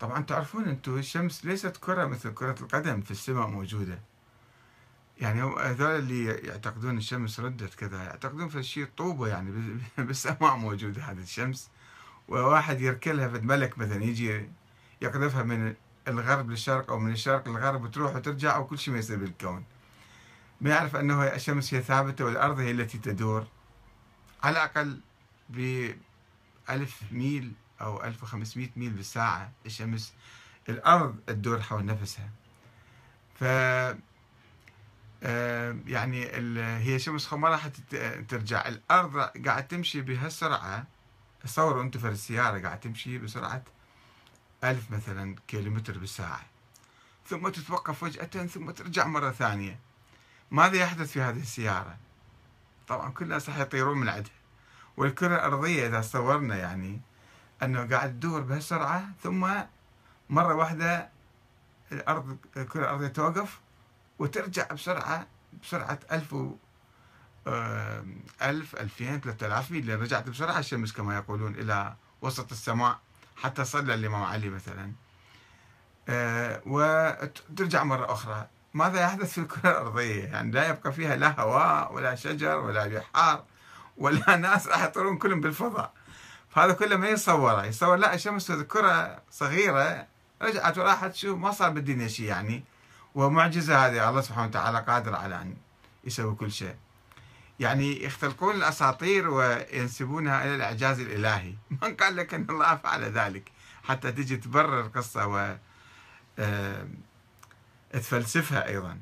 طبعا تعرفون أنتم الشمس ليست كرة مثل كرة القدم في السماء موجودة. يعني هذول اللي يعتقدون الشمس ردت كذا يعتقدون في شيء طوبة يعني بالسماء موجودة هذه الشمس. وواحد يركلها في ملك مثلا يجي يقذفها من الغرب للشرق أو من الشرق للغرب وتروح وترجع وكل شيء ما يصير بالكون. ما يعرف أنه الشمس هي ثابتة والأرض هي التي تدور. على الأقل بألف ميل أو 1500 ميل بالساعة الشمس الأرض تدور حول نفسها. ف آه، يعني هي شمس ما راح ترجع. الأرض قاعد تمشي بهالسرعة. تصوروا أنتم في السيارة قاعد تمشي بسرعة ألف مثلا كيلومتر بالساعة. ثم تتوقف فجأة ثم ترجع مرة ثانية. ماذا يحدث في هذه السيارة؟ طبعا كل الناس راح يطيرون من عندها والكرة الأرضية إذا صورنا يعني أنه قاعد تدور بهالسرعة ثم مرة واحدة الأرض الكرة الأرضية توقف وترجع بسرعة بسرعة ألف و ألف ألفين ثلاثة آلاف ميل. لأن رجعت بسرعة الشمس كما يقولون إلى وسط السماء حتى صلى الإمام علي مثلا. آه، وترجع مرة أخرى. ماذا يحدث في الكرة الأرضية؟ يعني لا يبقى فيها لا هواء ولا شجر ولا بحار ولا ناس راح يطيرون كلهم بالفضاء. فهذا كله ما يصوره يصور لا الشمس كرة صغيرة. رجعت وراحت شوف ما صار بالدنيا شيء يعني. ومعجزة هذه الله سبحانه وتعالى قادر على أن يسوي كل شيء. يعني يختلقون الأساطير وينسبونها إلى الإعجاز الإلهي. من قال لك أن الله فعل ذلك؟ حتى تجي تبرر القصة و تفلسفها أيضا.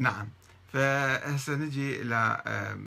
نعم. فهسه نجي إلى